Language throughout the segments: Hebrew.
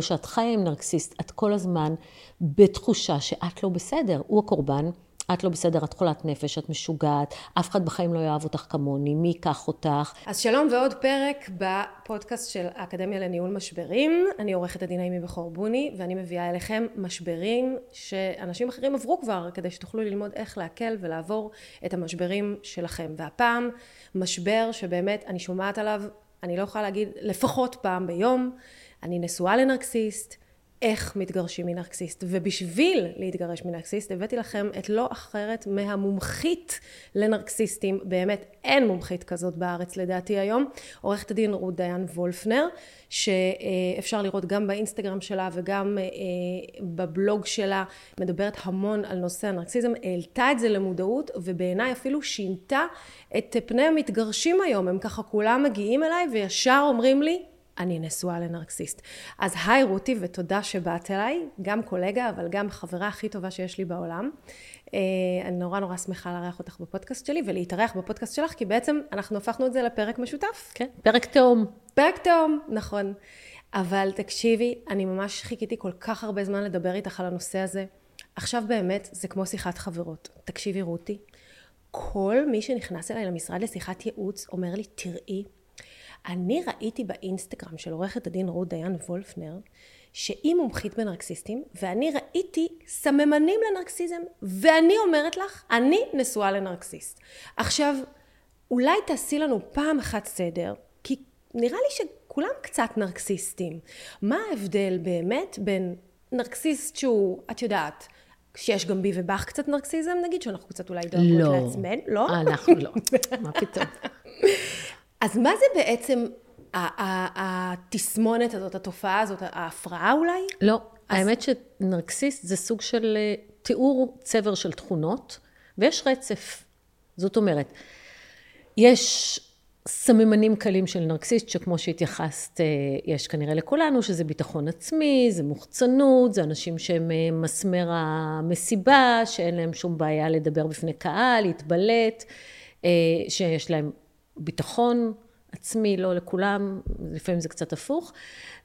כשאת חיה עם נרקסיסט, את כל הזמן בתחושה שאת לא בסדר, הוא הקורבן, את לא בסדר, את חולת נפש, את משוגעת, אף אחד בחיים לא יאהב אותך כמוני, מי ייקח אותך? אז שלום ועוד פרק בפודקאסט של האקדמיה לניהול משברים. אני עורכת הדין אימי בכור בוני, ואני מביאה אליכם משברים שאנשים אחרים עברו כבר, כדי שתוכלו ללמוד איך להקל ולעבור את המשברים שלכם. והפעם, משבר שבאמת אני שומעת עליו, אני לא יכולה להגיד לפחות פעם ביום. אני נשואה לנרקסיסט, איך מתגרשים מנרקסיסט. ובשביל להתגרש מנרקסיסט הבאתי לכם את לא אחרת מהמומחית לנרקסיסטים, באמת אין מומחית כזאת בארץ לדעתי היום, עורכת הדין רות דיין וולפנר, שאפשר לראות גם באינסטגרם שלה וגם אה, בבלוג שלה, מדברת המון על נושא הנרקסיזם, העלתה את זה למודעות ובעיניי אפילו שינתה את פני המתגרשים היום, הם ככה כולם מגיעים אליי וישר אומרים לי אני נשואה לנרקסיסט. אז היי רותי ותודה שבאת אליי, גם קולגה אבל גם חברה הכי טובה שיש לי בעולם. אה, אני נורא נורא שמחה לארח אותך בפודקאסט שלי ולהתארח בפודקאסט שלך כי בעצם אנחנו הפכנו את זה לפרק משותף. כן, פרק תאום. פרק תאום, נכון. אבל תקשיבי, אני ממש חיכיתי כל כך הרבה זמן לדבר איתך על הנושא הזה. עכשיו באמת זה כמו שיחת חברות. תקשיבי רותי, כל מי שנכנס אליי למשרד לשיחת ייעוץ אומר לי, תראי, אני ראיתי באינסטגרם של עורכת הדין רות דיין וולפנר, שהיא מומחית בנרקסיסטים, ואני ראיתי סממנים לנרקסיזם, ואני אומרת לך, אני נשואה לנרקסיסט. עכשיו, אולי תעשי לנו פעם אחת סדר, כי נראה לי שכולם קצת נרקסיסטים. מה ההבדל באמת בין נרקסיסט שהוא, את יודעת, שיש גם בי ובך קצת נרקסיזם, נגיד, שאנחנו קצת אולי דואגות לא. לעצמנו, לא? אנחנו לא, מה פתאום. אז מה זה בעצם התסמונת הזאת, התופעה הזאת, ההפרעה אולי? לא, אז... האמת שנרקסיסט זה סוג של אה, תיאור צבר של תכונות, ויש רצף. זאת אומרת, יש סממנים קלים של נרקסיסט, שכמו שהתייחסת, אה, יש כנראה לכולנו, שזה ביטחון עצמי, זה מוחצנות, זה אנשים שהם אה, מסמר המסיבה, שאין להם שום בעיה לדבר בפני קהל, להתבלט, שיש להם ביטחון עצמי, לא לכולם, לפעמים זה קצת הפוך.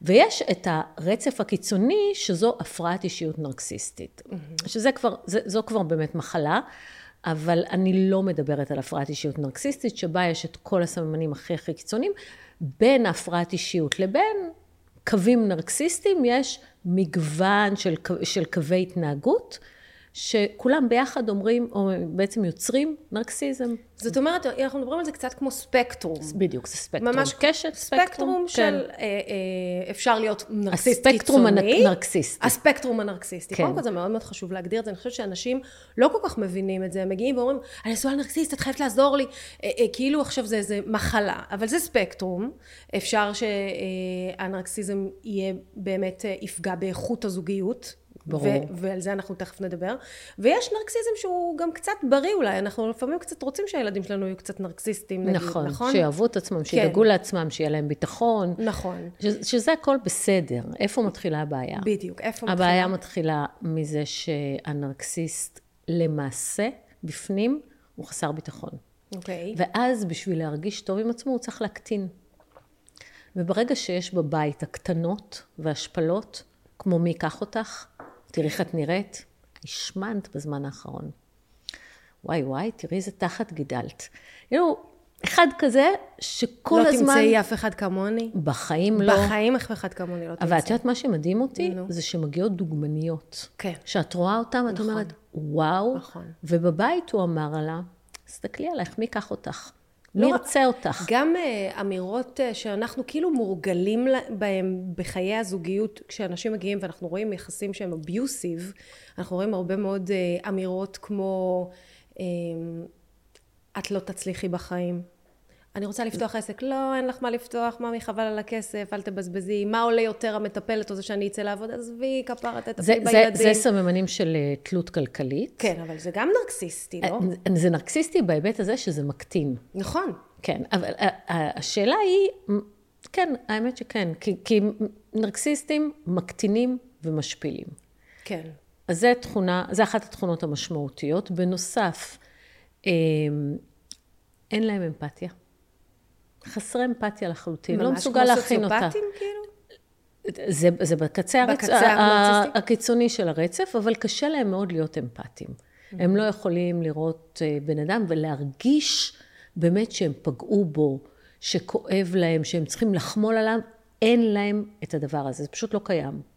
ויש את הרצף הקיצוני, שזו הפרעת אישיות נרקסיסטית. Mm-hmm. שזה כבר, זה, זו כבר באמת מחלה, אבל אני לא מדברת על הפרעת אישיות נרקסיסטית, שבה יש את כל הסממנים הכי הכי קיצוניים. בין הפרעת אישיות לבין קווים נרקסיסטיים, יש מגוון של, של קווי התנהגות. שכולם ביחד אומרים, או בעצם יוצרים נרקסיזם. זאת אומרת, אנחנו מדברים על זה קצת כמו ספקטרום. בדיוק, זה ספקטרום. ממש קשת, ספקטרום. ספקטרום של, כן. אה, אה, אפשר להיות נרקסיסט קיצוני. הספקטרום הנרקסיסטי. הספקטרום הנרקסיסטי. כן. קודם כל זה מאוד מאוד חשוב להגדיר את זה. אני חושבת שאנשים לא כל כך מבינים את זה. הם מגיעים ואומרים, אני נשואה לנרקסיסט, את חייבת לעזור לי. אה, אה, כאילו עכשיו זה איזה מחלה. אבל זה ספקטרום. אפשר שהנרקסיזם יהיה באמת, יפגע באיכות הזוגיות. ברור. ועל זה אנחנו תכף נדבר. ויש נרקסיזם שהוא גם קצת בריא אולי, אנחנו לפעמים קצת רוצים שהילדים שלנו יהיו קצת נרקסיסטים, נגיד, נכון? נכון, שיאהבו את עצמם, שידאגו כן. לעצמם, שיהיה להם ביטחון. נכון. ש- שזה הכל בסדר. איפה מתחילה הבעיה? בדיוק, איפה מתחילה? הבעיה מתחילה מזה שהנרקסיסט למעשה, בפנים, הוא חסר ביטחון. אוקיי. ואז בשביל להרגיש טוב עם עצמו, הוא צריך להקטין. וברגע שיש בבית הקטנות והשפלות, כמו מי ייקח אותך, תראי איך את נראית, השמנת בזמן האחרון. וואי וואי, תראי איזה תחת גידלת. כאילו, אחד כזה שכל לא הזמן... לא תמצאי אף אחד כמוני? בחיים לא. בחיים אף אחד כמוני לא תמצאי. אבל את יודעת מה שמדהים אותי? נו. זה שמגיעות דוגמניות. כן. שאת רואה אותן, את נכון. אומרת, וואו. נכון. ובבית הוא אמר לה, תסתכלי עלייך, מי ייקח אותך? לא ירצה אותך? גם uh, אמירות uh, שאנחנו כאילו מורגלים בהם בחיי הזוגיות, כשאנשים מגיעים ואנחנו רואים יחסים שהם אביוסיב, אנחנו רואים הרבה מאוד uh, אמירות כמו, אמ, את לא תצליחי בחיים. אני רוצה לפתוח עסק, לא, אין לך מה לפתוח, ממי חבל על הכסף, אל תבזבזי, מה עולה יותר המטפלת או זה שאני אצא לעבוד, עזבי, כפרה, תטפלי בילדים. זה סממנים של אה, תלות כלכלית. כן, אבל זה גם נרקסיסטי, לא? אה, זה נרקסיסטי בהיבט הזה שזה מקטין. נכון. כן, אבל השאלה היא, כן, האמת שכן, כי, כי נרקסיסטים מקטינים ומשפילים. כן. אז זו תכונה, זו אחת התכונות המשמעותיות. בנוסף, אין להם אמפתיה. חסרי אמפתיה לחלוטין, לא מסוגל להכין אותה. ממש כמו סוציופטים כאילו? זה, זה בקצה, בקצה הרצ... הקיצוני של הרצף, אבל קשה להם מאוד להיות אמפתיים. Mm-hmm. הם לא יכולים לראות אה, בן אדם ולהרגיש באמת שהם פגעו בו, שכואב להם, שהם צריכים לחמול עליו, אין להם את הדבר הזה, זה פשוט לא קיים.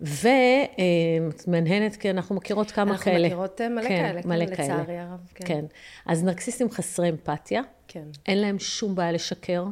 ואת מהנהנת, כי אנחנו מכירות כמה אנחנו כאלה. אנחנו מכירות אה, מלא כן, כאלה, כן, מלא כאלה. לצערי הרב. כן. כן. אז נרקסיסטים חסרי אמפתיה. כן. אין להם שום בעיה לשקר.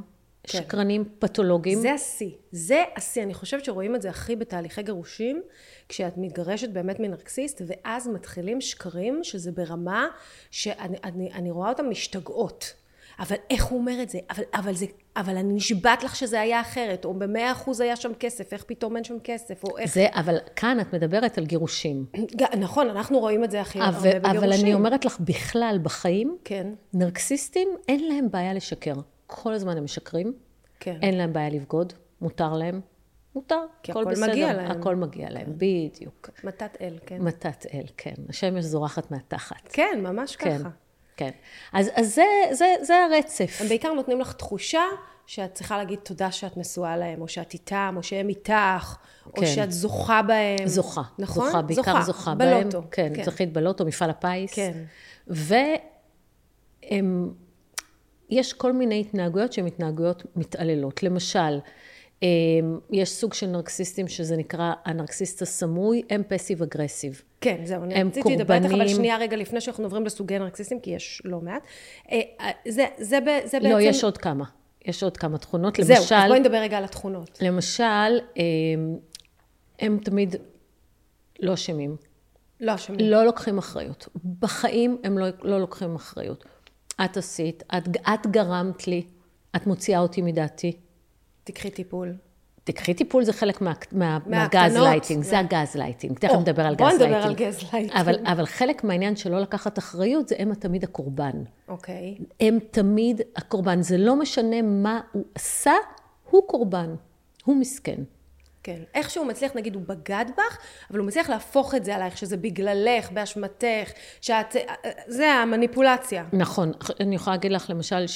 כן. שקרנים פתולוגיים. זה השיא. זה השיא. אני חושבת שרואים את זה הכי בתהליכי גירושים, כשאת מתגרשת באמת מנרקסיסט, ואז מתחילים שקרים, שזה ברמה שאני אני, אני רואה אותם משתגעות. אבל איך הוא אומר את זה? אבל, אבל, זה, אבל אני נשבעת לך שזה היה אחרת, או במאה אחוז היה שם כסף, איך פתאום אין שם כסף, או איך... זה, אבל כאן את מדברת על גירושים. נכון, אנחנו רואים את זה הכי הרבה בגירושים. אבל אני אומרת לך, בכלל, בחיים, כן. נרקסיסטים, אין להם בעיה לשקר. כל הזמן הם משקרים. כן. אין להם בעיה לבגוד, מותר להם. מותר, כי הכל, בסדר. מגיע להם. הכל מגיע להם, כן. בדיוק. מתת אל, כן. מתת אל, כן. השמש זורחת מהתחת. כן, ממש כן. ככה. כן. אז, אז זה, זה, זה הרצף. הם בעיקר נותנים לך תחושה שאת צריכה להגיד תודה שאת נשואה להם, או שאת איתם, או שהם איתך, כן. או שאת זוכה בהם. זוכה. נכון? זוכה, בעיקר זוכה, זוכה בלוטו. בהם. כן, כן. זכית בלוטו, מפעל הפיס. כן. והם, יש כל מיני התנהגויות שהן התנהגויות מתעללות. למשל, יש סוג של נרקסיסטים שזה נקרא הנרקסיסט הסמוי, הם פסיב אגרסיב. כן, זהו, אני רציתי לדבר איתך, אבל שנייה רגע לפני שאנחנו עוברים לסוגי נרקסיסטים, כי יש לא מעט. אה, אה, זה, זה, זה בעצם... לא, יש עוד כמה. יש עוד כמה תכונות. זהו, למשל... אז בואי נדבר רגע על התכונות. למשל, הם תמיד לא אשמים. לא אשמים. לא לוקחים אחריות. בחיים הם לא, לא לוקחים אחריות. את עשית, את, את גרמת לי, את מוציאה אותי מדעתי. תקחי טיפול. תקחי טיפול זה חלק מה, מה, מהגז לייטינג, זה הגז לייטינג, תכף נדבר על גז לייטינג. בוא נדבר על גז לייטינג. אבל, אבל חלק מהעניין של לא לקחת אחריות, זה הם תמיד הקורבן. אוקיי. Okay. הם תמיד הקורבן, זה לא משנה מה הוא עשה, הוא קורבן, הוא מסכן. כן. איך שהוא מצליח, נגיד, הוא בגד בך, אבל הוא מצליח להפוך את זה עלייך, שזה בגללך, באשמתך, שאת... זה המניפולציה. נכון. אני יכולה להגיד לך, למשל,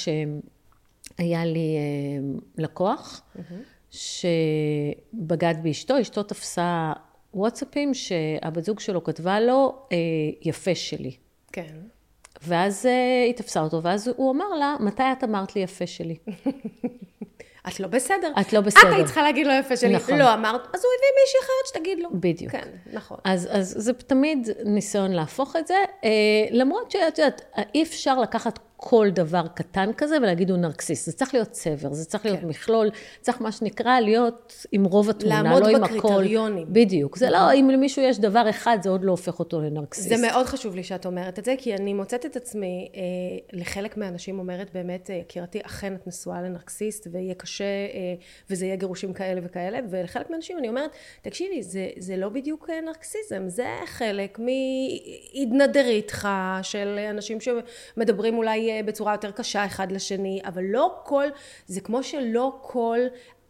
שהיה לי אה, לקוח, mm-hmm. שבגד באשתו, אשתו תפסה וואטסאפים שהבת זוג שלו כתבה לו, אה, יפה שלי. כן. ואז אה, היא תפסה אותו, ואז הוא אמר לה, מתי את אמרת לי יפה שלי? את לא בסדר. את לא בסדר. את היית צריכה להגיד לו יפה שלי. נכון. לא אמרת, אז הוא הביא מישהי אחרת שתגיד לו. בדיוק. כן, נכון. אז, אז זה תמיד ניסיון להפוך את זה, למרות שאת יודעת, אי אפשר לקחת כל דבר קטן כזה ולהגיד הוא נרקסיסט. זה צריך להיות צבר, זה צריך להיות כן. מכלול, צריך מה שנקרא להיות עם רוב התמונה, לא עם הכל. לעמוד בקריטריונים. בדיוק. זה לא, אם למישהו יש דבר אחד, זה עוד לא הופך אותו לנרקסיסט. זה מאוד חשוב לי שאת אומרת את זה, כי אני מוצאת את עצמי, אה, לחלק מהאנשים אומרת באמת, יקירתי, אכן את נשואה לנרקסיסט, ויהיה קשה, אה, וזה יהיה גירושים כאלה וכאלה, ולחלק מהאנשים אני אומרת, תקשיבי, זה, זה לא בדיוק אה, נרקסיזם, זה חלק מהתנדריתך של אנשים שמדברים אולי בצורה יותר קשה אחד לשני, אבל לא כל, זה כמו שלא כל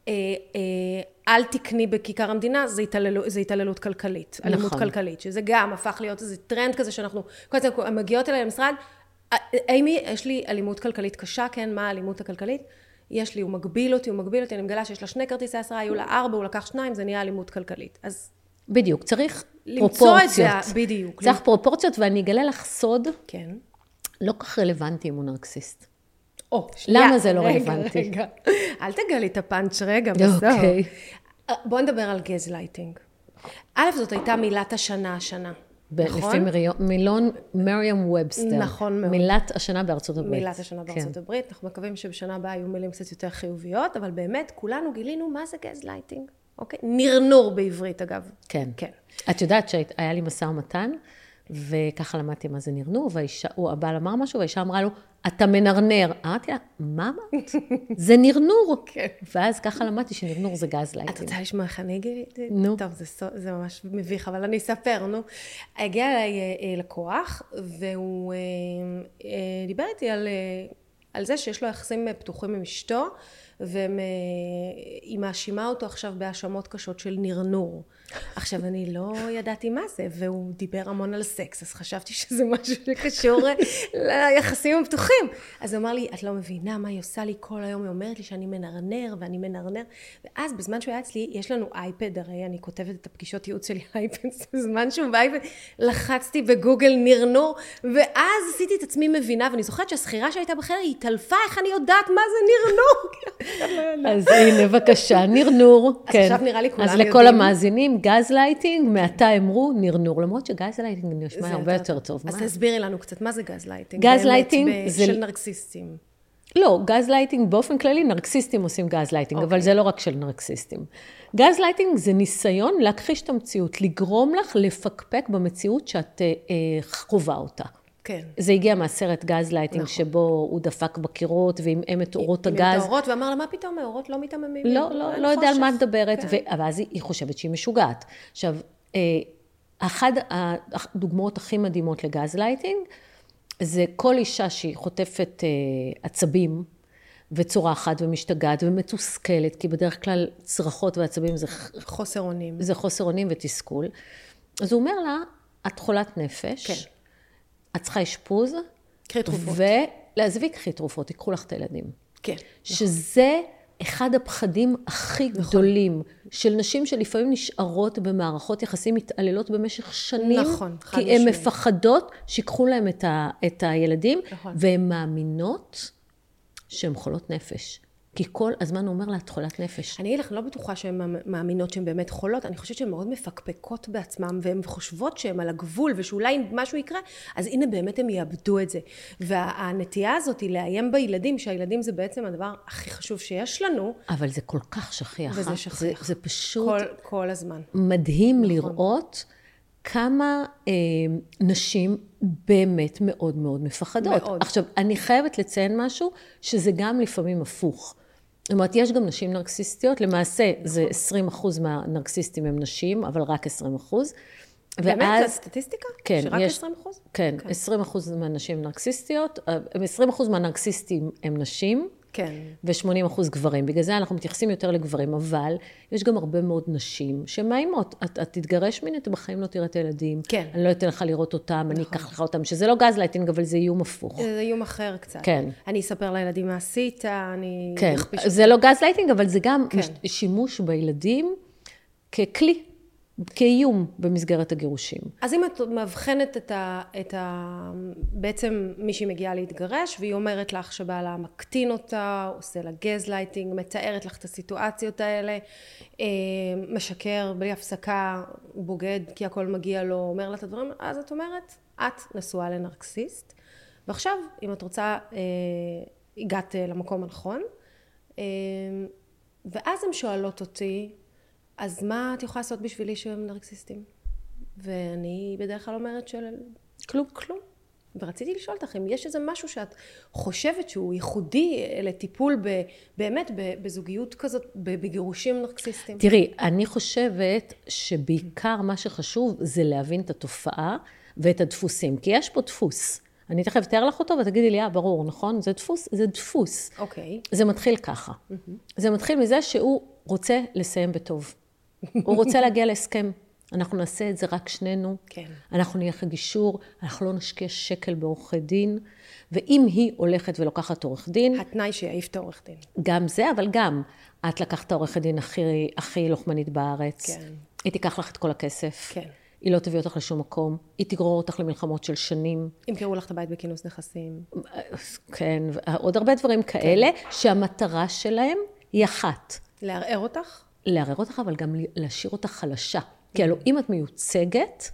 אה, אה, אל תקני בכיכר המדינה, זה, התעלל, זה התעללות כלכלית, נכון. אלימות כלכלית, שזה גם הפך להיות איזה טרנד כזה שאנחנו, כל הזמן מגיעות אליי למשרד, אימי, יש לי אלימות כלכלית קשה, כן, מה האלימות הכלכלית? יש לי, הוא מגביל אותי, הוא מגביל אותי, אני מגלה שיש לה שני כרטיסי אשראי, היו לה ארבע, הוא לקח שניים, זה נהיה אלימות כלכלית. אז... בדיוק, צריך פרופורציות. למצוא את זה, בדיוק. צריך פרופורציות, ואני אגלה לך סוד. כן. לא כל כך רלוונטי אם הוא נרקסיסט. או, שנייה. למה זה לא רגע, רלוונטי? רגע, אל תגלי את הפאנץ' רגע, בסוף. אוקיי. בואו נדבר על גזלייטינג. א', זאת הייתה מילת השנה השנה. נכון? לפי מילון Merriam Webster. נכון מאוד. מילת השנה בארצות הברית. מילת השנה בארצות כן. הברית. אנחנו מקווים שבשנה הבאה יהיו מילים קצת יותר חיוביות, אבל באמת, כולנו גילינו מה זה גזלייטינג. אוקיי? נרנור בעברית, אגב. כן. כן. את יודעת שהיה לי משא ומתן וככה למדתי מה זה נרנור, והאישה, הבעל אמר משהו, והאישה אמרה לו, אתה מנרנר. אמרתי לה, מה אמרת? זה נרנור. כן. ואז ככה למדתי שנרנור זה גז את lighting. רוצה לשמוע איך אני גיליתי? נו. טוב, זה, זה ממש מביך, אבל אני אספר, נו. הגיע אליי אה, אה, לקוח, והוא אה, דיבר איתי על, על זה שיש לו יחסים פתוחים עם אשתו, והיא מאשימה אותו עכשיו בהאשמות קשות של נרנור. עכשיו, אני לא ידעתי מה זה, והוא דיבר המון על סקס, אז חשבתי שזה משהו שקשור אה, ליחסים הפתוחים. אז הוא אמר לי, את לא מבינה מה היא עושה לי כל היום, היא אומרת לי שאני מנרנר ואני מנרנר. ואז בזמן שהוא היה אצלי, יש לנו אייפד, הרי אני כותבת את הפגישות ייעוץ שלי אייפד, בזמן שהוא באייפד, לחצתי בגוגל נרנור, ואז עשיתי את עצמי מבינה, ואני זוכרת שהשכירה שהייתה בחדר, היא התעלפה, איך אני יודעת מה זה נרנור? אז הנה, בבקשה, נרנור. אז כן. עכשיו נראה לי כולם אז לכל יודעים. המאזינים, גז לייטינג, מעתה אמרו נרנור. למרות שגז לייטינג נשמע הרבה יותר טוב. אז? תסבירי לנו קצת, מה זה gaslighting? gaslighting ב- זה- של נרקסיסטים. לא, גז לייטינג באופן כללי, נרקסיסטים עושים גז לייטינג, אבל אוקיי. זה לא רק של נרקסיסטים. גז לייטינג זה ניסיון להכחיש את המציאות, לגרום לך לפקפק במציאות שאת אה, אה, חווה אותה. כן. זה הגיע מהסרט גז לייטינג, נכון. שבו הוא דפק בקירות ועמעם את אורות עם הגז. האורות, ואמר לה, מה פתאום, האורות לא מתעממים? לא, לא, אין לא יודע על מה את חושך." מדברת, כן. ואז היא, היא חושבת שהיא משוגעת. עכשיו, אה, אחת הדוגמאות הכי מדהימות לגז לייטינג, זה כל אישה שהיא חוטפת אה, עצבים, וצורחת ומשתגעת ומתוסכלת, כי בדרך כלל צרחות ועצבים זה, חוסר אונים. זה חוסר אונים ותסכול. אז הוא אומר לה, את חולת נפש, כן. את צריכה אשפוז, קחי תרופות. ולעזבי, קחי תרופות, תיקחו לך את הילדים. כן. שזה אחד הפחדים הכי נכון. גדולים של נשים שלפעמים נשארות במערכות יחסים מתעללות במשך שנים, נכון, חד כי הן משמעית. מפחדות שיקחו להם את, ה, את הילדים, נכון. והן מאמינות שהן חולות נפש. כי כל הזמן הוא אומר לה, את חולת נפש. אני אגיד לך, לא בטוחה שהן מאמינות שהן באמת חולות, אני חושבת שהן מאוד מפקפקות בעצמן, והן חושבות שהן על הגבול, ושאולי אם משהו יקרה, אז הנה באמת הם יאבדו את זה. והנטייה הזאת היא לאיים בילדים, שהילדים זה בעצם הדבר הכי חשוב שיש לנו, אבל זה כל כך שכיח. וזה אה? שכיח. זה, זה פשוט כל, כל הזמן. מדהים נכון. לראות כמה אה, נשים באמת מאוד מאוד מפחדות. מאוד. עכשיו, אני חייבת לציין משהו, שזה גם לפעמים הפוך. זאת אומרת, יש גם נשים נרקסיסטיות, למעשה זה 20 אחוז מהנרקסיסטים הם נשים, אבל רק 20 אחוז. באמת, זו סטטיסטיקה? כן, שרק יש- 20 אחוז? כן, 20 אחוז מהנשים נרקסיסטיות, אה, 20 אחוז מהנרקסיסטים הם נשים, כן. ו-80 אחוז גברים. בגלל זה אנחנו מתייחסים יותר לגברים, אבל יש גם הרבה מאוד נשים שמאיימות. את, את תתגרש ממני, אתה בחיים לא תראה את הילדים. כן. אני לא אתן לך לראות אותם, אני אקח לך אותם, שזה לא גזלייטינג, אבל זה איום הפוך. זה איום אחר קצת. כן. אני אספר לילדים מה עשית, אני כן, זה לא גזלייטינג, אבל זה גם. כן. שימוש בילדים ככלי, כאיום במסגרת הגירושים. אז אם את מאבחנת את ה... את ה... בעצם מישהי מגיעה להתגרש והיא אומרת לך שבעלה מקטין אותה, עושה לה גזלייטינג, מתארת לך את הסיטואציות האלה, אה, משקר בלי הפסקה, בוגד כי הכל מגיע לו, אומר לה את הדברים, אז את אומרת, את נשואה לנרקסיסט, ועכשיו אם את רוצה, אה, הגעת אה, למקום הנכון, ואז הן שואלות אותי, אז מה את יכולה לעשות בשבילי שהם נרקסיסטים? ואני בדרך כלל אומרת של כלום כלום. ורציתי לשאול אותך אם יש איזה משהו שאת חושבת שהוא ייחודי לטיפול ב, באמת ב- בזוגיות כזאת, בגירושים נרקסיסטיים. תראי, אני חושבת שבעיקר מה שחשוב זה להבין את התופעה ואת הדפוסים, כי יש פה דפוס. אני תכף אתאר לך אותו ותגידי לי, אה, ברור, נכון? זה דפוס? זה דפוס. אוקיי. זה מתחיל ככה. זה מתחיל מזה שהוא רוצה לסיים בטוב. הוא רוצה להגיע להסכם. אנחנו נעשה את זה רק שנינו. כן. אנחנו נהיה אחרי גישור, אנחנו לא נשקיע שקל בעורכי דין. ואם היא הולכת ולוקחת עורך דין, התנאי שיעיף את העורך דין. גם זה, אבל גם, את לקחת את העורכת דין הכי, הכי לוחמנית בארץ. כן. היא תיקח לך את כל הכסף. כן. היא לא תביא אותך לשום מקום. היא תגרור אותך למלחמות של שנים. ימכרו לך את הבית בכינוס נכסים. כן, ועוד הרבה דברים כאלה, שהמטרה שלהם היא אחת. לערער אותך? לערער אותך, אבל גם להשאיר אותך חלשה. כי הלוא אם את מיוצגת,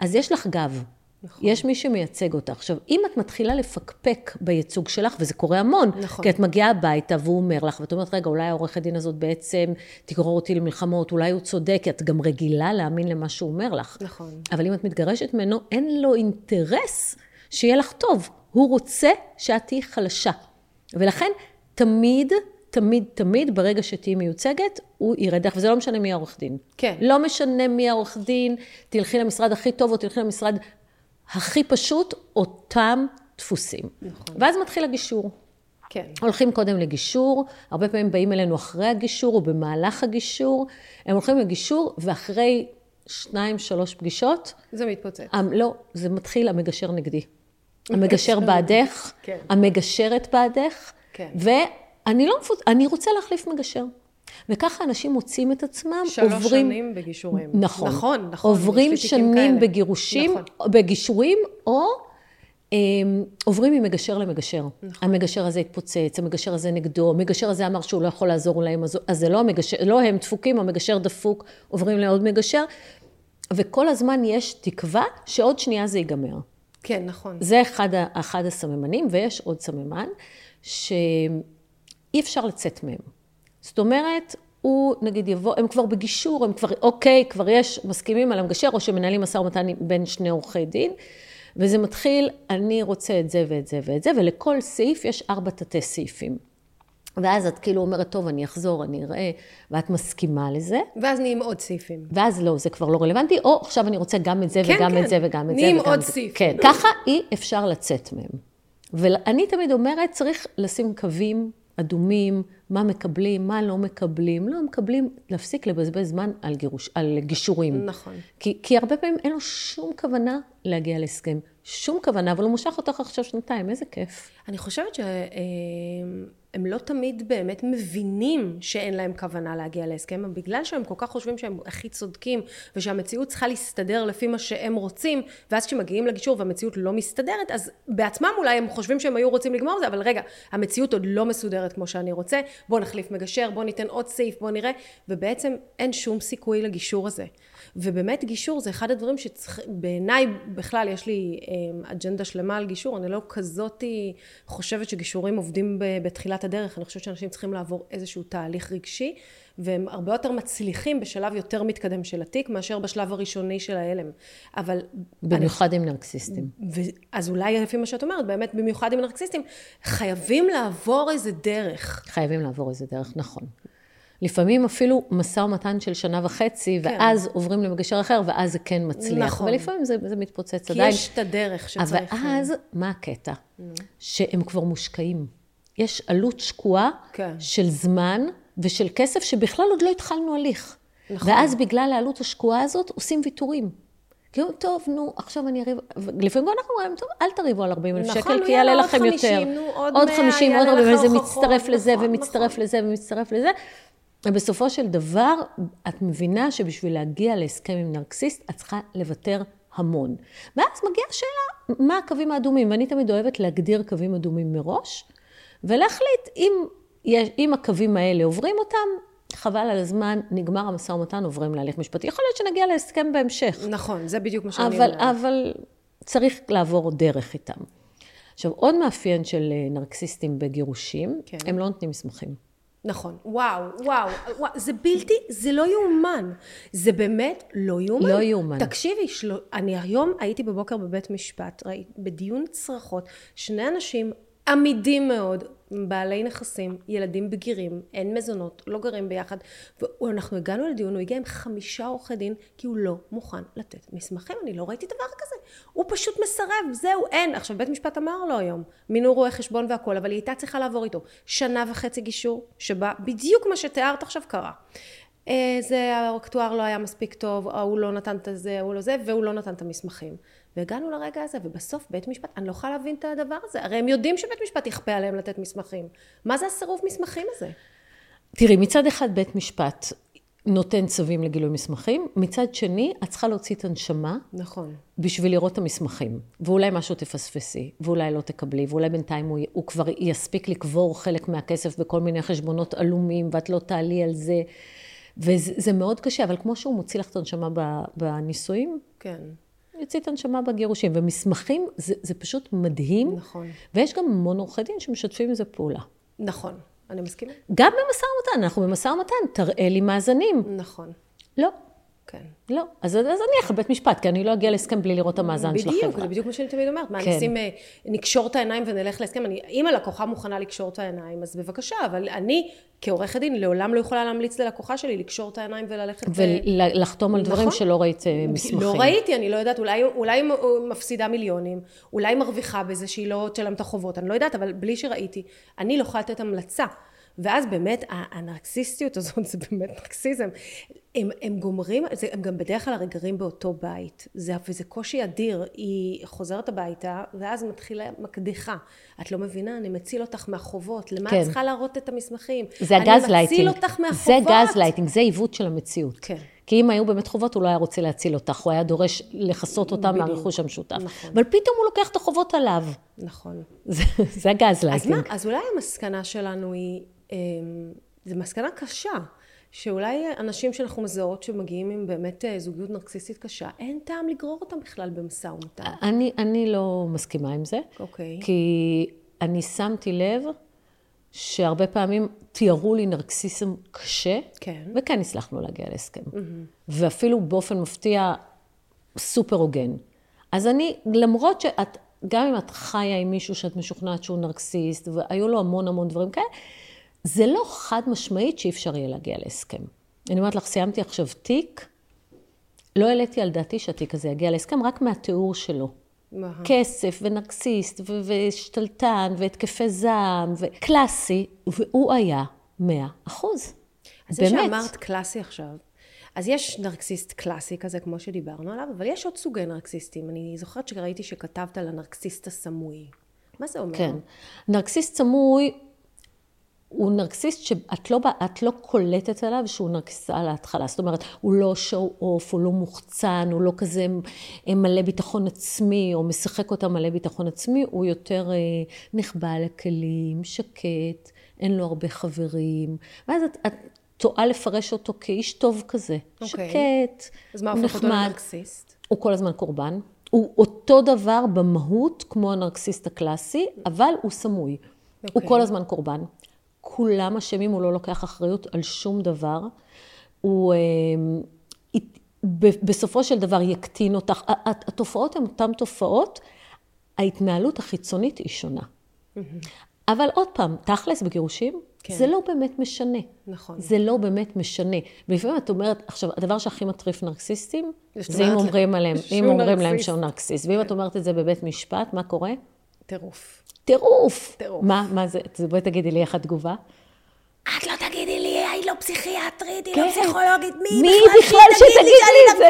אז יש לך גב. נכון. יש מי שמייצג אותך. עכשיו, אם את מתחילה לפקפק בייצוג שלך, וזה קורה המון, נכון. כי את מגיעה הביתה והוא אומר לך, ואת אומרת, רגע, אולי העורכת דין הזאת בעצם תגרור אותי למלחמות, אולי הוא צודק, כי את גם רגילה להאמין למה שהוא אומר לך. נכון. אבל אם את מתגרשת ממנו, אין לו אינטרס שיהיה לך טוב. הוא רוצה שאת תהיי חלשה. ולכן, תמיד, תמיד, תמיד, ברגע שתהיי מיוצגת, הוא ירד לך, וזה לא משנה מי העורך דין. כן. לא משנה מי העורך דין, תלכי למשרד הכי טוב או תלכי למשרד הכי פשוט, אותם דפוסים. נכון. ואז מתחיל הגישור. כן. הולכים קודם לגישור, הרבה פעמים באים אלינו אחרי הגישור או במהלך הגישור, הם הולכים לגישור ואחרי שניים, שלוש פגישות, זה מתפוצץ. המ- לא, זה מתחיל המגשר נגדי. המגשר בעדך, כן. המגשרת בעדך, כן. ואני לא מפוצ... אני רוצה להחליף מגשר. וככה אנשים מוצאים את עצמם, שלוש עוברים... שנים בגישורים. נכון. נכון, נכון. עוברים שנים כאלה. בגירושים, נכון. בגישורים, או אה, עוברים ממגשר למגשר. נכון. המגשר הזה התפוצץ, המגשר הזה נגדו, המגשר הזה אמר שהוא לא יכול לעזור להם, אז, אז זה לא המגשר, לא הם דפוקים, המגשר דפוק, עוברים לעוד מגשר, וכל הזמן יש תקווה שעוד שנייה זה ייגמר. כן, נכון. זה אחד, אחד הסממנים, ויש עוד סממן, שאי אפשר לצאת מהם. זאת אומרת, הוא נגיד יבוא, הם כבר בגישור, הם כבר, אוקיי, כבר יש, מסכימים על המגשר, או שמנהלים משא ומתן בין שני עורכי דין, וזה מתחיל, אני רוצה את זה ואת זה ואת זה, ולכל סעיף יש ארבע תתי סעיפים. ואז את כאילו אומרת, טוב, אני אחזור, אני אראה, ואת מסכימה לזה, ואז נהיים עוד סעיפים. ואז לא, זה כבר לא רלוונטי, או עכשיו אני רוצה גם את זה כן, וגם כן. את זה וגם את זה נהיים עוד. סעיף. כן, ככה אי אפשר לצאת מהם. ואני תמיד אומרת, צריך לשים קווים אדומים, מה מקבלים, מה לא מקבלים. לא מקבלים, להפסיק לבזבז זמן על, גירוש, על גישורים. נכון. כי, כי הרבה פעמים אין לו שום כוונה להגיע להסכם. שום כוונה, אבל הוא מושך אותך עכשיו שנתיים, איזה כיף. אני חושבת שהם לא תמיד באמת מבינים שאין להם כוונה להגיע להסכם, בגלל שהם כל כך חושבים שהם הכי צודקים, ושהמציאות צריכה להסתדר לפי מה שהם רוצים, ואז כשמגיעים לגישור והמציאות לא מסתדרת, אז בעצמם אולי הם חושבים שהם היו רוצים לגמור את זה, אבל רגע, המציאות עוד לא מסודרת כמו שאני רוצה, בוא נחליף מגשר, בוא ניתן עוד סעיף, בוא נראה, ובעצם אין שום סיכוי לגישור הזה. ובאמת גישור זה אחד הדברים שצריך, בעיניי בכלל יש לי אה, אג'נדה שלמה על גישור, אני לא כזאתי חושבת שגישורים עובדים בתחילת הדרך, אני חושבת שאנשים צריכים לעבור איזשהו תהליך רגשי, והם הרבה יותר מצליחים בשלב יותר מתקדם של התיק, מאשר בשלב הראשוני של ההלם. אבל... במיוחד עם נרקסיסטים. ו- אז אולי לפי מה שאת אומרת, באמת במיוחד עם נרקסיסטים, חייבים לעבור איזה דרך. חייבים לעבור איזה דרך, נכון. לפעמים אפילו משא ומתן של שנה וחצי, כן. ואז עוברים למגשר אחר, ואז זה כן מצליח. נכון. ולפעמים זה, זה מתפוצץ כי עדיין. יש את הדרך אבל שצריך... אז, מה הקטע? שהם כבר מושקעים. יש עלות שקועה כן. של זמן ושל כסף שבכלל עוד לא התחלנו הליך. נכון. ואז בגלל העלות השקועה הזאת עושים ויתורים. כי אומרים, טוב, נו, עכשיו אני אריב, לפעמים אנחנו אומרים, טוב, אל תריבו על 40 אלף נכון, שקל, נו, כי יעלה עוד לכם 50, יותר. נו, עוד עוד 100, 50, עוד יעלה 40, לך וזה מצטרף לזה, נכון, ומצטרף נכון. לזה, ומצטרף לזה. ובסופו של דבר, את מבינה שבשביל להגיע להסכם עם נרקסיסט, את צריכה לוותר המון. ואז מגיעה השאלה, מה הקווים האדומים? ואני תמיד אוהבת להגדיר קווים אדומים מראש, ולהחליט אם, אם הקווים האלה עוברים אותם, חבל על הזמן, נגמר המשא ומתן, עוברים להליך משפטי. יכול להיות שנגיע להסכם בהמשך. נכון, זה בדיוק מה שאני אבל, אומרת. אבל צריך לעבור דרך איתם. עכשיו, עוד מאפיין של אה, נרקסיסטים בגירושים, כן. הם לא נותנים מסמכים. נכון, וואו, וואו, וואו, זה בלתי, זה לא יאומן. זה באמת לא יאומן. לא יאומן. תקשיבי, של... אני היום הייתי בבוקר בבית משפט, ראי, בדיון צרחות, שני אנשים עמידים מאוד, בעלי נכסים, ילדים בגירים, אין מזונות, לא גרים ביחד, ואנחנו הגענו לדיון, הוא הגיע עם חמישה עורכי דין, כי הוא לא מוכן לתת מסמכים, אני לא ראיתי דבר כזה. הוא פשוט מסרב, זהו, אין. עכשיו, בית משפט אמר לו היום, מינו רואה חשבון והכל, אבל היא הייתה צריכה לעבור איתו שנה וחצי גישור, שבה בדיוק מה שתיארת עכשיו קרה. אה, זה, האקטואר לא היה מספיק טוב, ההוא לא נתן את זה, ההוא לא זה, והוא לא נתן את המסמכים. והגענו לרגע הזה, ובסוף בית משפט, אני לא יכולה להבין את הדבר הזה, הרי הם יודעים שבית משפט יכפה עליהם לתת מסמכים. מה זה הסירוב מסמכים הזה? תראי, מצד אחד בית משפט נותן צווים לגילוי מסמכים, מצד שני, את צריכה להוציא את הנשמה נכון. בשביל לראות את המסמכים. ואולי משהו תפספסי, ואולי לא תקבלי, ואולי בינתיים הוא, הוא כבר יספיק לקבור חלק מהכסף בכל מיני חשבונות עלומים, ואת לא תעלי על זה. וזה זה מאוד קשה, אבל כמו שהוא מוציא לך את הנשמה בנישואים, כן. יוציא את הנשמה בגירושים. ומסמכים, זה, זה פשוט מדהים. נכון. ויש גם המון עורכי דין שמשתפים עם זה פעולה. נכון, אני מסכימה. גם במשא ומתן, אנחנו במשא ומתן, תראה לי מאזנים. נכון, לא, כן. לא. אז, אז אני אלך לבית משפט, כי אני לא אגיע להסכם בלי לראות את המאזן של בדיוק, החברה. זה בדיוק מה שאני תמיד אומרת. מה, כן. נשים, אה, נקשור את העיניים ונלך להסכם? אני, אם הלקוחה מוכנה לקשור את העיניים, אז בבקשה, אבל אני, כעורכת דין, לעולם לא יכולה להמליץ ללקוחה שלי לקשור את העיניים וללכת... ו- ולחתום על דברים נכון. שלא ראית אה, מסמכים. לא ראיתי, אני לא יודעת, אולי, אולי מפסידה מיליונים, אולי מרוויחה בזה שהיא לא תשלם את החובות, אני לא יודעת, אבל בלי שראיתי, אני לא יכולה לתת המלצה. ואז באמת, הנרקסיסטיות הזאת, זה באמת נרקסיזם. הם, הם גומרים, זה, הם גם בדרך כלל הרי גרים באותו בית, זה, וזה קושי אדיר. היא חוזרת הביתה, ואז מתחילה מקדיחה. את לא מבינה, אני מציל אותך מהחובות, למה כן. את צריכה להראות את המסמכים? זה הגז אני מציל lighting. אותך זה מהחובות. גז לייטינג, זה עיוות של המציאות. כן. כי אם היו באמת חובות, הוא לא היה רוצה להציל אותך, הוא היה דורש לכסות בדיוק. מהרכוש המשותף. נכון. אבל פתאום הוא לוקח את החובות עליו. נכון. זה, זה הגז אז מה, lighting. אז אולי המסקנה שלנו היא, אמ, זו מסקנה קשה, שאולי אנשים שאנחנו מזהות שמגיעים עם באמת אה, זוגיות נרקסיסטית קשה, אין טעם לגרור אותם בכלל במשא ומתן. אני, אני לא מסכימה עם זה. אוקיי. כי אני שמתי לב שהרבה פעמים תיארו לי נרקסיסם קשה, כן. וכן הצלחנו להגיע להסכם. ואפילו באופן מפתיע סופר הוגן. אז אני, למרות שאת, גם אם את חיה עם מישהו שאת משוכנעת שהוא נרקסיסט, והיו לו המון המון דברים כאלה, זה לא חד משמעית שאי אפשר יהיה להגיע להסכם. אני אומרת לך, סיימתי עכשיו תיק, לא העליתי על דעתי שהתיק הזה יגיע להסכם, רק מהתיאור שלו. כסף ונרקסיסט ו- ושתלטן והתקפי זעם וקלאסי, והוא היה מאה אחוז. אז זה באמת. שאמרת קלאסי עכשיו, אז יש נרקסיסט קלאסי כזה, כמו שדיברנו עליו, אבל יש עוד סוגי נרקסיסטים. אני זוכרת שראיתי שכתבת על הנרקסיסט הסמוי. מה זה אומר? כן. נרקסיסט סמוי הוא נרקסיסט שאת לא, לא קולטת עליו שהוא נרקסיסט על ההתחלה. זאת אומרת, הוא לא show off, הוא לא מוחצן, הוא לא כזה מלא ביטחון עצמי, או משחק אותה מלא ביטחון עצמי, הוא יותר אה, נחבא לכלים, שקט, אין לו הרבה חברים. ואז את, את טועה לפרש אותו כאיש טוב כזה. אוקיי. שקט, אז מה הופך אותו. לנרקסיסט? הוא כל הזמן קורבן. הוא אותו דבר במהות כמו הנרקסיסט הקלאסי, אבל הוא סמוי. הוא אוקיי. כל הזמן קורבן. כולם אשמים, הוא לא לוקח אחריות על שום דבר. הוא אה, בסופו של דבר יקטין אותך. התופעות הן אותן תופעות, ההתנהלות החיצונית היא שונה. אבל עוד פעם, תכלס בגירושים, כן. זה לא באמת משנה. נכון. זה לא באמת משנה. ולפעמים את אומרת, עכשיו, הדבר שהכי מטריף נרקסיסטים, זה אם אומרים עליהם, אם אומרים להם. שהוא נרקסיסט. ואם את אומרת את זה בבית משפט, מה קורה? טירוף. טירוף. טירוף. מה, מה זה? בואי תגידי לי איך התגובה. את לא תגידי לי, היא לא פסיכיאטרית, היא כן. לא פסיכולוגית, מי, מי בכלל בכלל שתגיד לי את זה?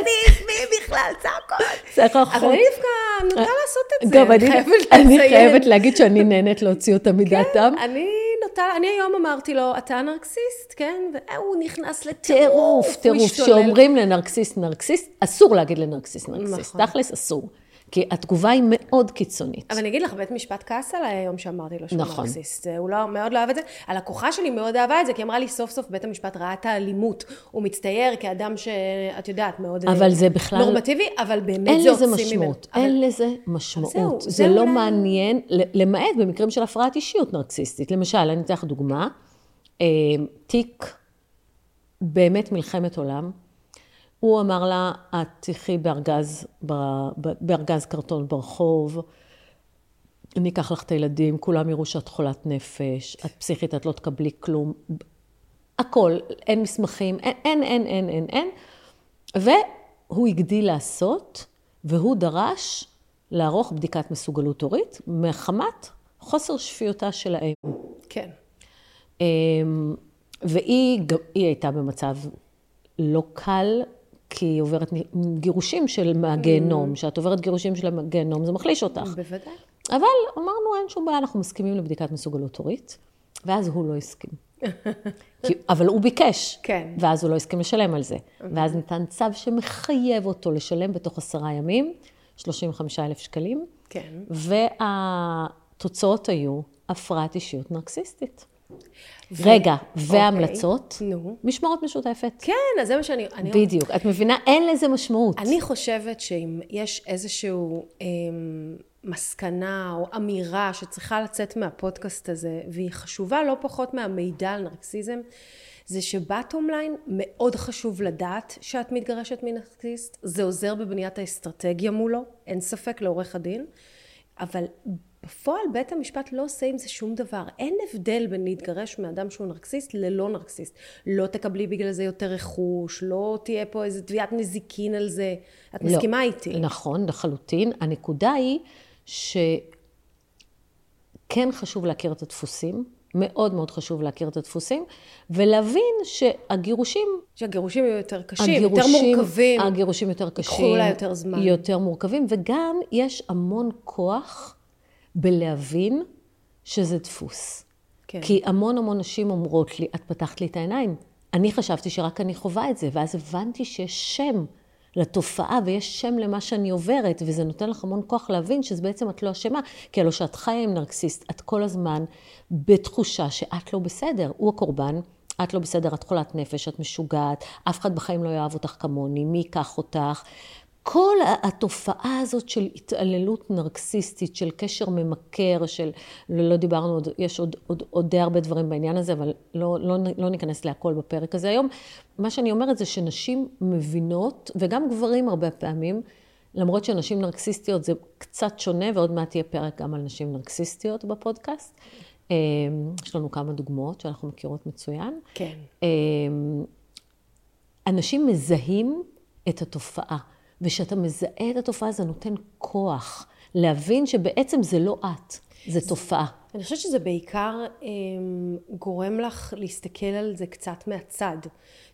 מי בכלל, צעקות. זה רחוק. אבל אני דווקא נוטה לעשות את זה, גם אני, אני. חייבת להגיד שאני נהנית להוציא אותה מדעתם. אני נוטה, אני היום אמרתי לו, אתה נרקסיסט, כן? והוא נכנס לטירוף, טירוף, הוא טירוף. השתולל. שאומרים לנרקסיסט נרקסיסט, אסור להגיד לנרקסיסט נרקסיסט. נכון. תכלס אסור. כי התגובה היא מאוד קיצונית. אבל אני אגיד לך, בית משפט כעס עליי היום שאמרתי לו שהוא נכון. נרקסיסט. הוא לא, מאוד לא אהב את זה. הלקוחה שלי מאוד אהבה את זה, כי אמרה לי, סוף סוף בית המשפט ראה את האלימות. הוא מצטייר כאדם שאת יודעת, מאוד אבל זה בכלל- נורמטיבי, אבל באמת אין זה לזה הוציא ממנו. משמעות, אבל- אין לזה משמעות. זהו, זה זה לא אולי- מעניין, למעט במקרים של הפרעת אישיות נרקסיסטית. למשל, אני אתן לך דוגמה, אה, תיק באמת מלחמת עולם. הוא אמר לה, את תחי בארגז, בארגז קרטון ברחוב, אני אקח לך את הילדים, כולם יראו שאת חולת נפש, את פסיכית, את לא תקבלי כלום. הכל, אין מסמכים, אין, אין, אין, אין, אין, אין. והוא הגדיל לעשות, והוא דרש לערוך בדיקת מסוגלות הורית מחמת חוסר שפיותה של האם. כן. אמ, והיא גם- הייתה במצב לא קל, כי היא עוברת גירושים של מהגיהנום. כשאת עוברת גירושים של הגיהנום, זה מחליש אותך. בוודאי. אבל אמרנו, אין שום בעיה, אנחנו מסכימים לבדיקת מסוגלות הורית, ואז הוא לא הסכים. כי, אבל הוא ביקש, כן. ואז הוא לא הסכים לשלם על זה. ואז ניתן צו שמחייב אותו לשלם בתוך עשרה ימים, 35 אלף שקלים, כן. והתוצאות היו הפרעת אישיות נרקסיסטית. רגע, והמלצות? נו. משמורת משותפת. כן, אז זה מה שאני... אני, בדיוק. את מבינה? אין לזה משמעות. אני חושבת שאם יש איזשהו אה, מסקנה או אמירה שצריכה לצאת מהפודקאסט הזה, והיא חשובה לא פחות מהמידע על נרקסיזם, זה שבטום ליין מאוד חשוב לדעת שאת מתגרשת מנרקסיסט, זה עוזר בבניית האסטרטגיה מולו, אין ספק לעורך הדין, אבל בפועל בית המשפט לא עושה עם זה שום דבר. אין הבדל בין להתגרש מאדם שהוא נרקסיסט ללא נרקסיסט. לא תקבלי בגלל זה יותר רכוש, לא תהיה פה איזה תביעת נזיקין על זה. את לא, מסכימה איתי? נכון, לחלוטין. הנקודה היא שכן חשוב להכיר את הדפוסים, מאוד מאוד חשוב להכיר את הדפוסים, ולהבין שהגירושים... שהגירושים יהיו יותר קשים, יותר מורכבים. הגירושים יותר קשים. ייקחו אולי יותר זמן. יותר מורכבים, וגם יש המון כוח בלהבין שזה דפוס. כן. כי המון המון נשים אומרות לי, את פתחת לי את העיניים. אני חשבתי שרק אני חווה את זה, ואז הבנתי שיש שם לתופעה ויש שם למה שאני עוברת, וזה נותן לך המון כוח להבין שזה בעצם את לא אשמה. כי הלוא שאת חיה עם נרקסיסט, את כל הזמן בתחושה שאת לא בסדר. הוא הקורבן, את לא בסדר, את חולת נפש, את משוגעת, אף אחד בחיים לא יאהב אותך כמוני, מי ייקח אותך? כל התופעה הזאת של התעללות נרקסיסטית, של קשר ממכר, של, לא, לא דיברנו יש עוד, עוד, עוד די הרבה דברים בעניין הזה, אבל לא, לא, לא ניכנס להכל בפרק הזה היום. מה שאני אומרת זה שנשים מבינות, וגם גברים הרבה פעמים, למרות שנשים נרקסיסטיות זה קצת שונה, ועוד מעט יהיה פרק גם על נשים נרקסיסטיות בפודקאסט. אה, יש לנו כמה דוגמאות שאנחנו מכירות מצוין. כן. אה, אנשים מזהים את התופעה. וכשאתה מזהה את התופעה זה נותן כוח להבין שבעצם זה לא את, זה תופעה. אני חושבת שזה בעיקר אה, גורם לך להסתכל על זה קצת מהצד.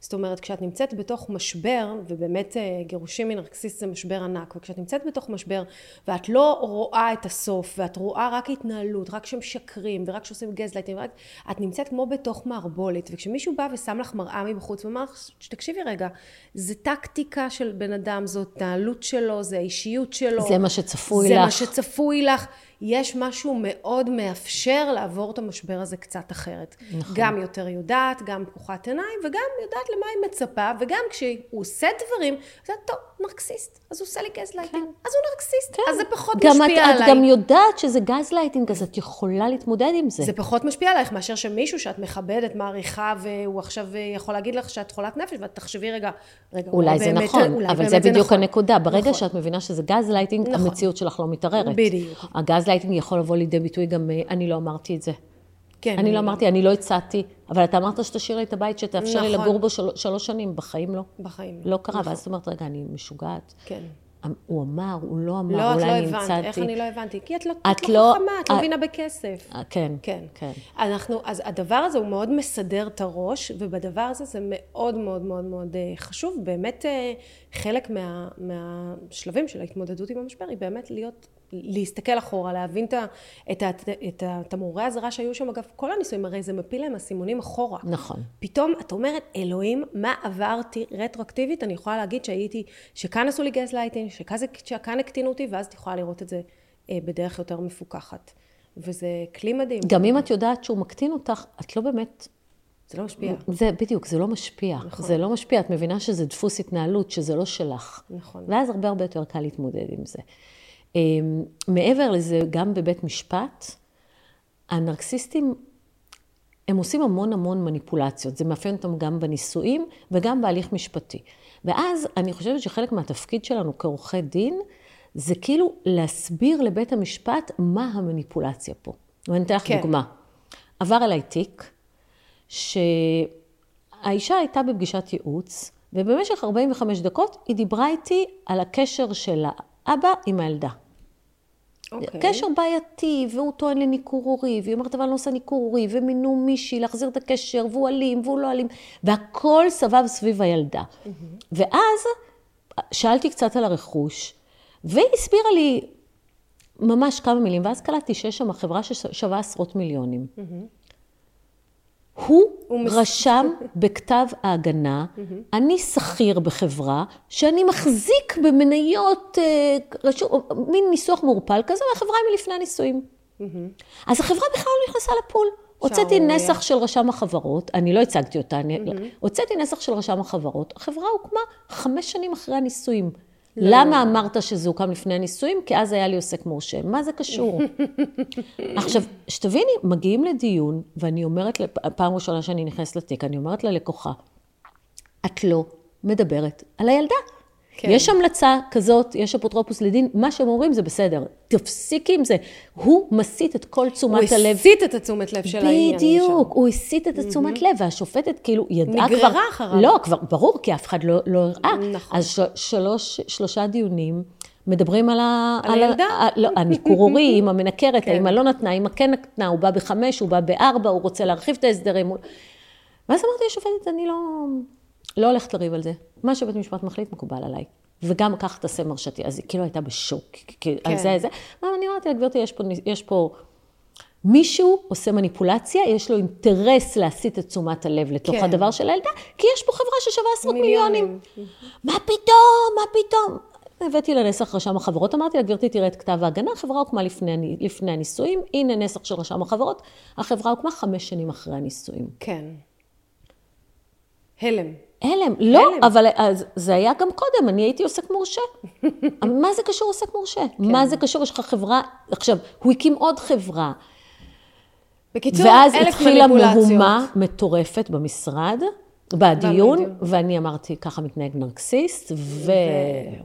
זאת אומרת, כשאת נמצאת בתוך משבר, ובאמת אה, גירושים מנרקסיסט זה משבר ענק, וכשאת נמצאת בתוך משבר, ואת לא רואה את הסוף, ואת רואה רק התנהלות, רק שמשקרים, ורק שעושים גזלייטים, ורק... את נמצאת כמו בתוך מערבולת, וכשמישהו בא ושם לך מראה מבחוץ, ואומר לך, תקשיבי רגע, זה טקטיקה של בן אדם, זו התנהלות שלו, זה האישיות שלו. זה מה שצפוי זה לך. זה מה שצפוי לך. יש משהו מאוד מאפשר לעבור את המשבר הזה קצת אחרת. נכון. גם יותר יודעת, גם פקוחת עיניים, וגם יודעת למה היא מצפה, וגם כשהוא עושה דברים, זה טוב, נרקסיסט, אז הוא עושה לי גזלייטינג, כן. אז הוא נרקסיסט, כן. אז זה פחות גם משפיע את, עליי. את גם יודעת שזה גז לייטינג, אז את יכולה להתמודד עם זה. זה פחות משפיע עלייך מאשר שמישהו שאת מכבדת, מעריכה, והוא עכשיו יכול להגיד לך שאת חולת נפש, ואת תחשבי רגע, רגע, אולי זה באמת- נכון, אולי אבל זה בדיוק נכון. הנקודה. ברגע נכון. שאת מבינה שזה גז לייטינג, נכון. המציאות שלך לא מתערערת. בדיוק. הגז לייטינג יכול לבוא לידי ביטוי גם, אה, אני לא אמרתי את זה. כן, אני לא אמרתי, אני לא הצעתי, אבל אתה אמרת שתשאיר לי את הבית, שתאפשר לי נכון. לגור בו של- שלוש שנים, בחיים לא. בחיים. לא קרה, נכון. ואז את אומרת, רגע, אני משוגעת. כן. הוא אמר, הוא לא אמר, לא, את אולי לא הבנת. המצאתי. איך אני לא הבנתי? כי את לא, את את לא לא- חכמה, את לא את- מבינה בכסף. אה, כן, כן. כן. אנחנו, אז הדבר הזה הוא מאוד מסדר את הראש, ובדבר הזה זה מאוד מאוד מאוד מאוד אה, חשוב. באמת אה, חלק מה, מהשלבים של ההתמודדות עם המשבר היא באמת להיות, להסתכל אחורה, להבין את, את, ה- את התמרורי האזהרה שהיו שם. אגב, כל הניסויים, הרי זה מפיל להם אסימונים אחורה. נכון. פתאום את אומרת, אלוהים, מה עברתי רטרואקטיבית? אני יכולה להגיד שהייתי, שכאן עשו לי גז לייטינג, שכאן, שכאן הקטינו אותי, ואז את יכולה לראות את זה אה, בדרך יותר מפוקחת. וזה כלי מדהים. גם אם את יודעת שהוא מקטין אותך, את לא באמת... זה לא משפיע. זה בדיוק, זה לא משפיע. נכון. זה לא משפיע, את מבינה שזה דפוס התנהלות, שזה לא שלך. נכון. ואז הרבה הרבה יותר קל להתמודד עם זה. אמ, מעבר לזה, גם בבית משפט, הנרקסיסטים, הם עושים המון המון מניפולציות. זה מאפיין אותם גם בנישואים וגם בהליך משפטי. ואז אני חושבת שחלק מהתפקיד שלנו כעורכי דין, זה כאילו להסביר לבית המשפט מה המניפולציה פה. ואני אתן לך כן. דוגמה. עבר אליי תיק, שהאישה הייתה בפגישת ייעוץ, ובמשך 45 דקות היא דיברה איתי על הקשר של האבא עם הילדה. אוקיי. קשר בעייתי, והוא טוען לניכור הורי, והיא אומרת, אבל אני לא עושה ניכור הורי, ומינו מישהי להחזיר את הקשר, והוא אלים, והוא לא אלים, והכל סבב סביב הילדה. ואז שאלתי קצת על הרכוש, והיא הסבירה לי ממש כמה מילים, ואז קלטתי שיש שם חברה ששווה עשרות מיליונים. הוא הוא רשם בכתב ההגנה, אני שכיר בחברה, שאני מחזיק במניות, אה, רשום, מין ניסוח מעורפל כזה, והחברה היא מלפני הנישואים. אז החברה בכלל לא נכנסה לפול. הוצאתי. נסח של רשם החברות, אני לא הצגתי אותה, אני, הוצאתי נסח של רשם החברות, החברה הוקמה חמש שנים אחרי הנישואים. למה אמרת שזה הוקם לפני הנישואים? כי אז היה לי עוסק מורשה. מה זה קשור? עכשיו, שתביני, מגיעים לדיון, ואני אומרת, פעם ראשונה שאני נכנסת לתיק, אני אומרת ללקוחה, את לא מדברת על הילדה. כן. יש המלצה כזאת, יש אפוטרופוס לדין, מה שהם אומרים זה בסדר. תפסיקי עם זה. הוא מסיט את כל הוא תשומת הלב. הסיט את התשומת לב של העניין. בדיוק. הוא הסיט את התשומת לב, והשופטת כאילו ידעה כבר... נגררה אחריו. לא, כבר ברור, כי אף אחד לא לא הראה. נכון. אז ש- שלוש, שלושה דיונים מדברים על ה... על הילדה. ה- לא, הניכור הורי, עם המנקרת, כן. האמא לא נתנה, האמא כן נתנה, הוא בא בחמש, הוא בא בארבע, הוא רוצה להרחיב את ההסדרים. הוא- ואז אמרתי לשופטת, אני לא, לא הולכת לריב על זה. מה שבית משפט מחליט מקובל עליי. וגם כך תעשה מרשתי. אז היא כאילו הייתה בשוק, כן. על זה, זה. אבל אני אמרתי לה, גברתי, יש פה, יש פה... מישהו עושה מניפולציה, יש לו אינטרס להסיט את תשומת הלב לתוך כן. הדבר של הילדה, כי יש פה חברה ששווה עשרות מיליונים. מיליונים. מה פתאום, מה פתאום? הבאתי לה נסח רשם החברות, אמרתי לה, גברתי, תראה את כתב ההגנה, החברה הוקמה לפני, לפני הנישואים, הנה נסח של רשם החברות, החברה הוקמה חמש שנים אחרי הנישואים. כן. הלם. הלם, לא, הלם. אבל אז, זה היה גם קודם, אני הייתי עוסק מורשה. מה זה קשור עוסק מורשה? כן. מה זה קשור? יש לך חברה, עכשיו, הוא הקים עוד חברה, בקיצור, ואז אלף התחילה מניפולציות. מהומה מטורפת במשרד, בדיון. ואני אמרתי, ככה מתנהג נרקסיסט, ווואי,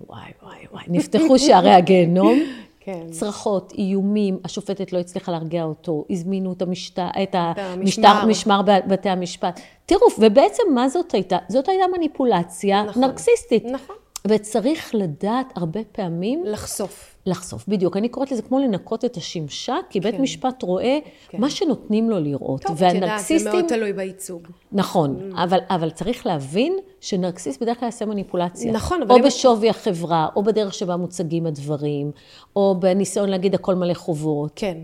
וואי, וואי, נפתחו שערי הגיהנום. כן. צרחות, איומים, השופטת לא הצליחה להרגיע אותו, הזמינו את המשטר, את המשמר. המשטר, משמר בתי המשפט. תראו, ובעצם מה זאת הייתה? זאת הייתה מניפולציה נכון. נרקסיסטית. נכון. וצריך לדעת הרבה פעמים לחשוף. לחשוף, בדיוק. אני קוראת לזה כמו לנקות את השמשה, כי בית כן. משפט רואה כן. מה שנותנים לו לראות. טוב, את יודעת, זה והנרקסיסטים... מאוד תלוי בייצוג. נכון, אבל, אבל צריך להבין שנרקסיסט בדרך כלל יעשה מניפולציה. נכון, אבל או בשווי החברה, או בדרך שבה מוצגים הדברים, או בניסיון להגיד הכל מלא חובות. כן.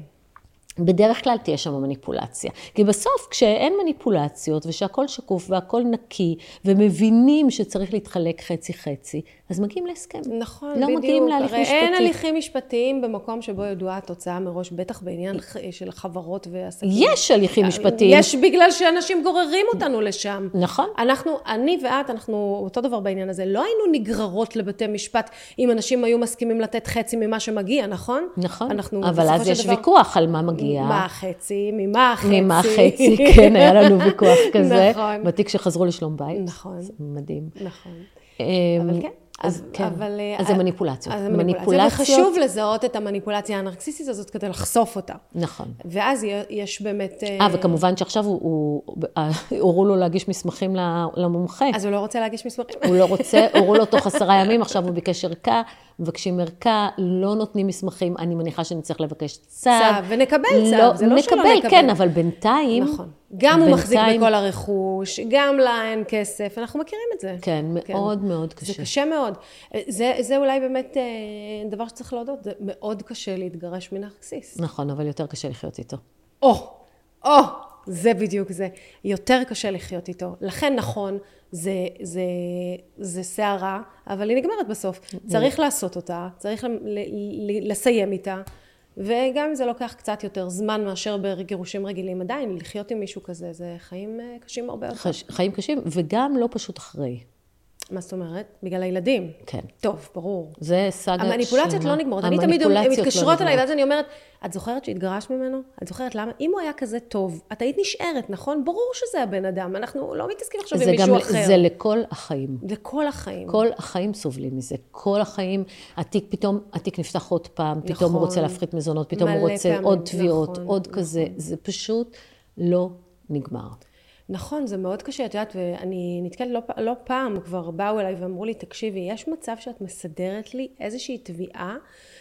בדרך כלל תהיה שם מניפולציה. כי בסוף, כשאין מניפולציות, ושהכול שקוף והכול נקי, ומבינים שצריך להתחלק חצי-חצי, אז מגיעים להסכם. נכון, לא בדיוק. מגיעים להליך הרי משפטי. אין הליכים משפטיים במקום שבו ידועה התוצאה מראש, בטח בעניין של חברות ועסקים. יש הליכים משפטיים. יש בגלל שאנשים גוררים אותנו לשם. נכון. אנחנו, אני ואת, אנחנו אותו דבר בעניין הזה. לא היינו נגררות לבתי משפט אם אנשים היו מסכימים לתת חצי ממה שמגיע, נכון? נכון, אנחנו, אבל אז יש דבר, ויכוח על מה מגיע. מה החצי, ממה החצי. ממה חצי, כן, היה לנו ויכוח כזה. נכון. בתיק שחזרו לשלום בית. נכון. זה מדהים. נכון. אמ, אבל כן. אז כן, אבל, אה, אז זה מניפולציות. אז זה מניפולציה. וחשוב לזהות את המניפולציה הנרקסיסטית הזאת כדי לחשוף אותה. נכון. ואז יש באמת... אה, וכמובן שעכשיו הוא- הוא- אה, הורו לו להגיש מסמכים למומחה. אז הוא לא רוצה להגיש מסמכים. הוא לא רוצה, הורו לו תוך עשרה ימים, עכשיו הוא ביקש ערכה, מבקשים ערכה, לא נותנים מסמכים, אני מניחה שנצטרך לבקש צו. צו, ונקבל צו, זה לא שלא נקבל, נקבל. כן, אבל בינתיים... נכון. גם הוא מחזיק בינתיים- בכל הרכוש, גם לה אין כסף, אנחנו מכירים את זה. כן, מאוד מאוד קשה. זה קשה מאוד. זה, זה אולי באמת אה, דבר שצריך להודות, זה מאוד קשה להתגרש מנרקסיסט. נכון, אבל יותר קשה לחיות איתו. או, או, זה בדיוק זה. יותר קשה לחיות איתו. לכן נכון, זה, זה, זה סערה, אבל היא נגמרת בסוף. צריך לעשות אותה, צריך לסיים איתה, וגם אם זה לוקח קצת יותר זמן מאשר בגירושים רגילים, עדיין לחיות עם מישהו כזה, זה חיים אה, קשים הרבה יותר. חיים קשים, וגם לא פשוט אחרי. מה זאת אומרת? בגלל הילדים. כן. טוב, ברור. זה סאגה המניפולציות שלמה. לא נגמרות. אני תמיד, המניפולציות לא מתקשרות אליי. ואז אני אומרת, את זוכרת שהתגרשת ממנו? את זוכרת למה? אם הוא היה כזה טוב, את היית נשארת, נכון? ברור שזה הבן אדם. אנחנו לא מתעסקים עכשיו עם מישהו גם, אחר. זה לכל החיים. לכל החיים. כל החיים סובלים מזה. כל החיים, התיק פתאום, התיק נפתח עוד פעם, פתאום נכון. הוא רוצה להפחית מזונות, פתאום הוא רוצה עוד תביעות, נכון, עוד כזה. זה פשוט לא נגמר. נכון, זה מאוד קשה, את יודעת, ואני נתקלת לא, לא פעם, כבר באו אליי ואמרו לי, תקשיבי, יש מצב שאת מסדרת לי איזושהי תביעה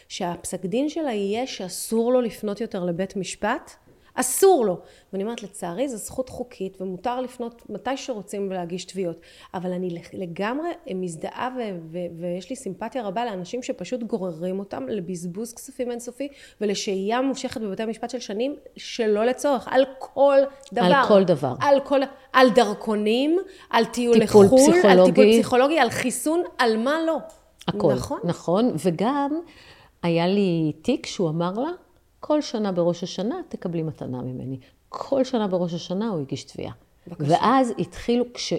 שהפסק דין שלה יהיה שאסור לו לפנות יותר לבית משפט? אסור לו. ואני אומרת, לצערי, זו זכות חוקית, ומותר לפנות מתי שרוצים ולהגיש תביעות. אבל אני לגמרי מזדהה, ו- ו- ויש לי סימפתיה רבה לאנשים שפשוט גוררים אותם לבזבוז כספים אינסופי, ולשהייה ממושכת בבתי המשפט של שנים, שלא לצורך, על כל דבר. על כל דבר. על כל, על דרכונים, על טיול טיפול לחו"ל, על פסיכולוגי. טיפול פסיכולוגי, על חיסון, על מה לא. הכל. נכון? נכון, וגם היה לי תיק שהוא אמר לה, כל שנה בראש השנה תקבלי מתנה ממני. כל שנה בראש השנה הוא הגיש תביעה. בבקשה. ואז התחילו, כש,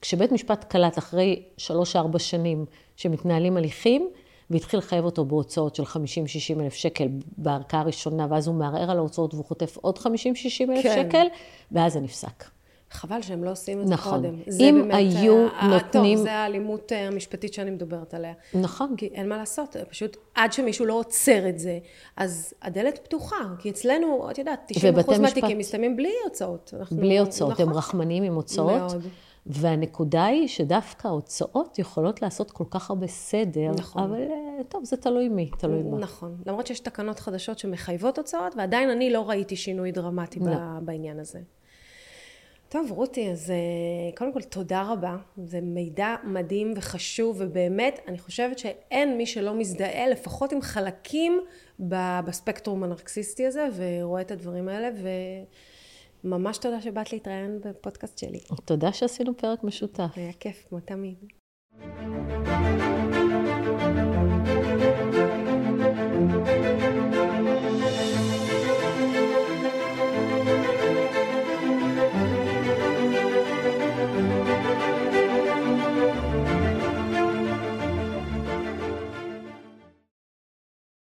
כשבית משפט קלט אחרי שלוש-ארבע שנים שמתנהלים הליכים, והתחיל לחייב אותו בהוצאות של 50-60 אלף שקל בערכאה הראשונה, ואז הוא מערער על ההוצאות והוא חוטף עוד 50-60 אלף כן. שקל, ואז זה נפסק. חבל שהם לא עושים את זה נכון. קודם. אם באמת, היו ה- נותנים... טוב, זה האלימות אה, המשפטית שאני מדברת עליה. נכון. כי אין מה לעשות, פשוט עד שמישהו לא עוצר את זה, אז הדלת פתוחה. כי אצלנו, את יודעת, 90% מהתיקים. מסתיימים בלי הוצאות. אנחנו... בלי הוצאות, נכון. הם רחמנים עם הוצאות. מאוד. והנקודה היא שדווקא ההוצאות יכולות לעשות כל כך הרבה סדר, נכון. אבל טוב, זה תלוי מי, תלוי מה. נכון. למרות שיש תקנות חדשות שמחייבות הוצאות, ועדיין אני לא ראיתי שינוי דרמטי לא. בעניין הזה. טוב, רותי, אז אה, קודם כל תודה רבה. זה מידע מדהים וחשוב, ובאמת, אני חושבת שאין מי שלא מזדהה, לפחות עם חלקים בספקטרום הנרקסיסטי הזה, ורואה את הדברים האלה, וממש תודה שבאת להתראיין בפודקאסט שלי. תודה שעשינו פרק משותף. היה כיף, כמו תמיד.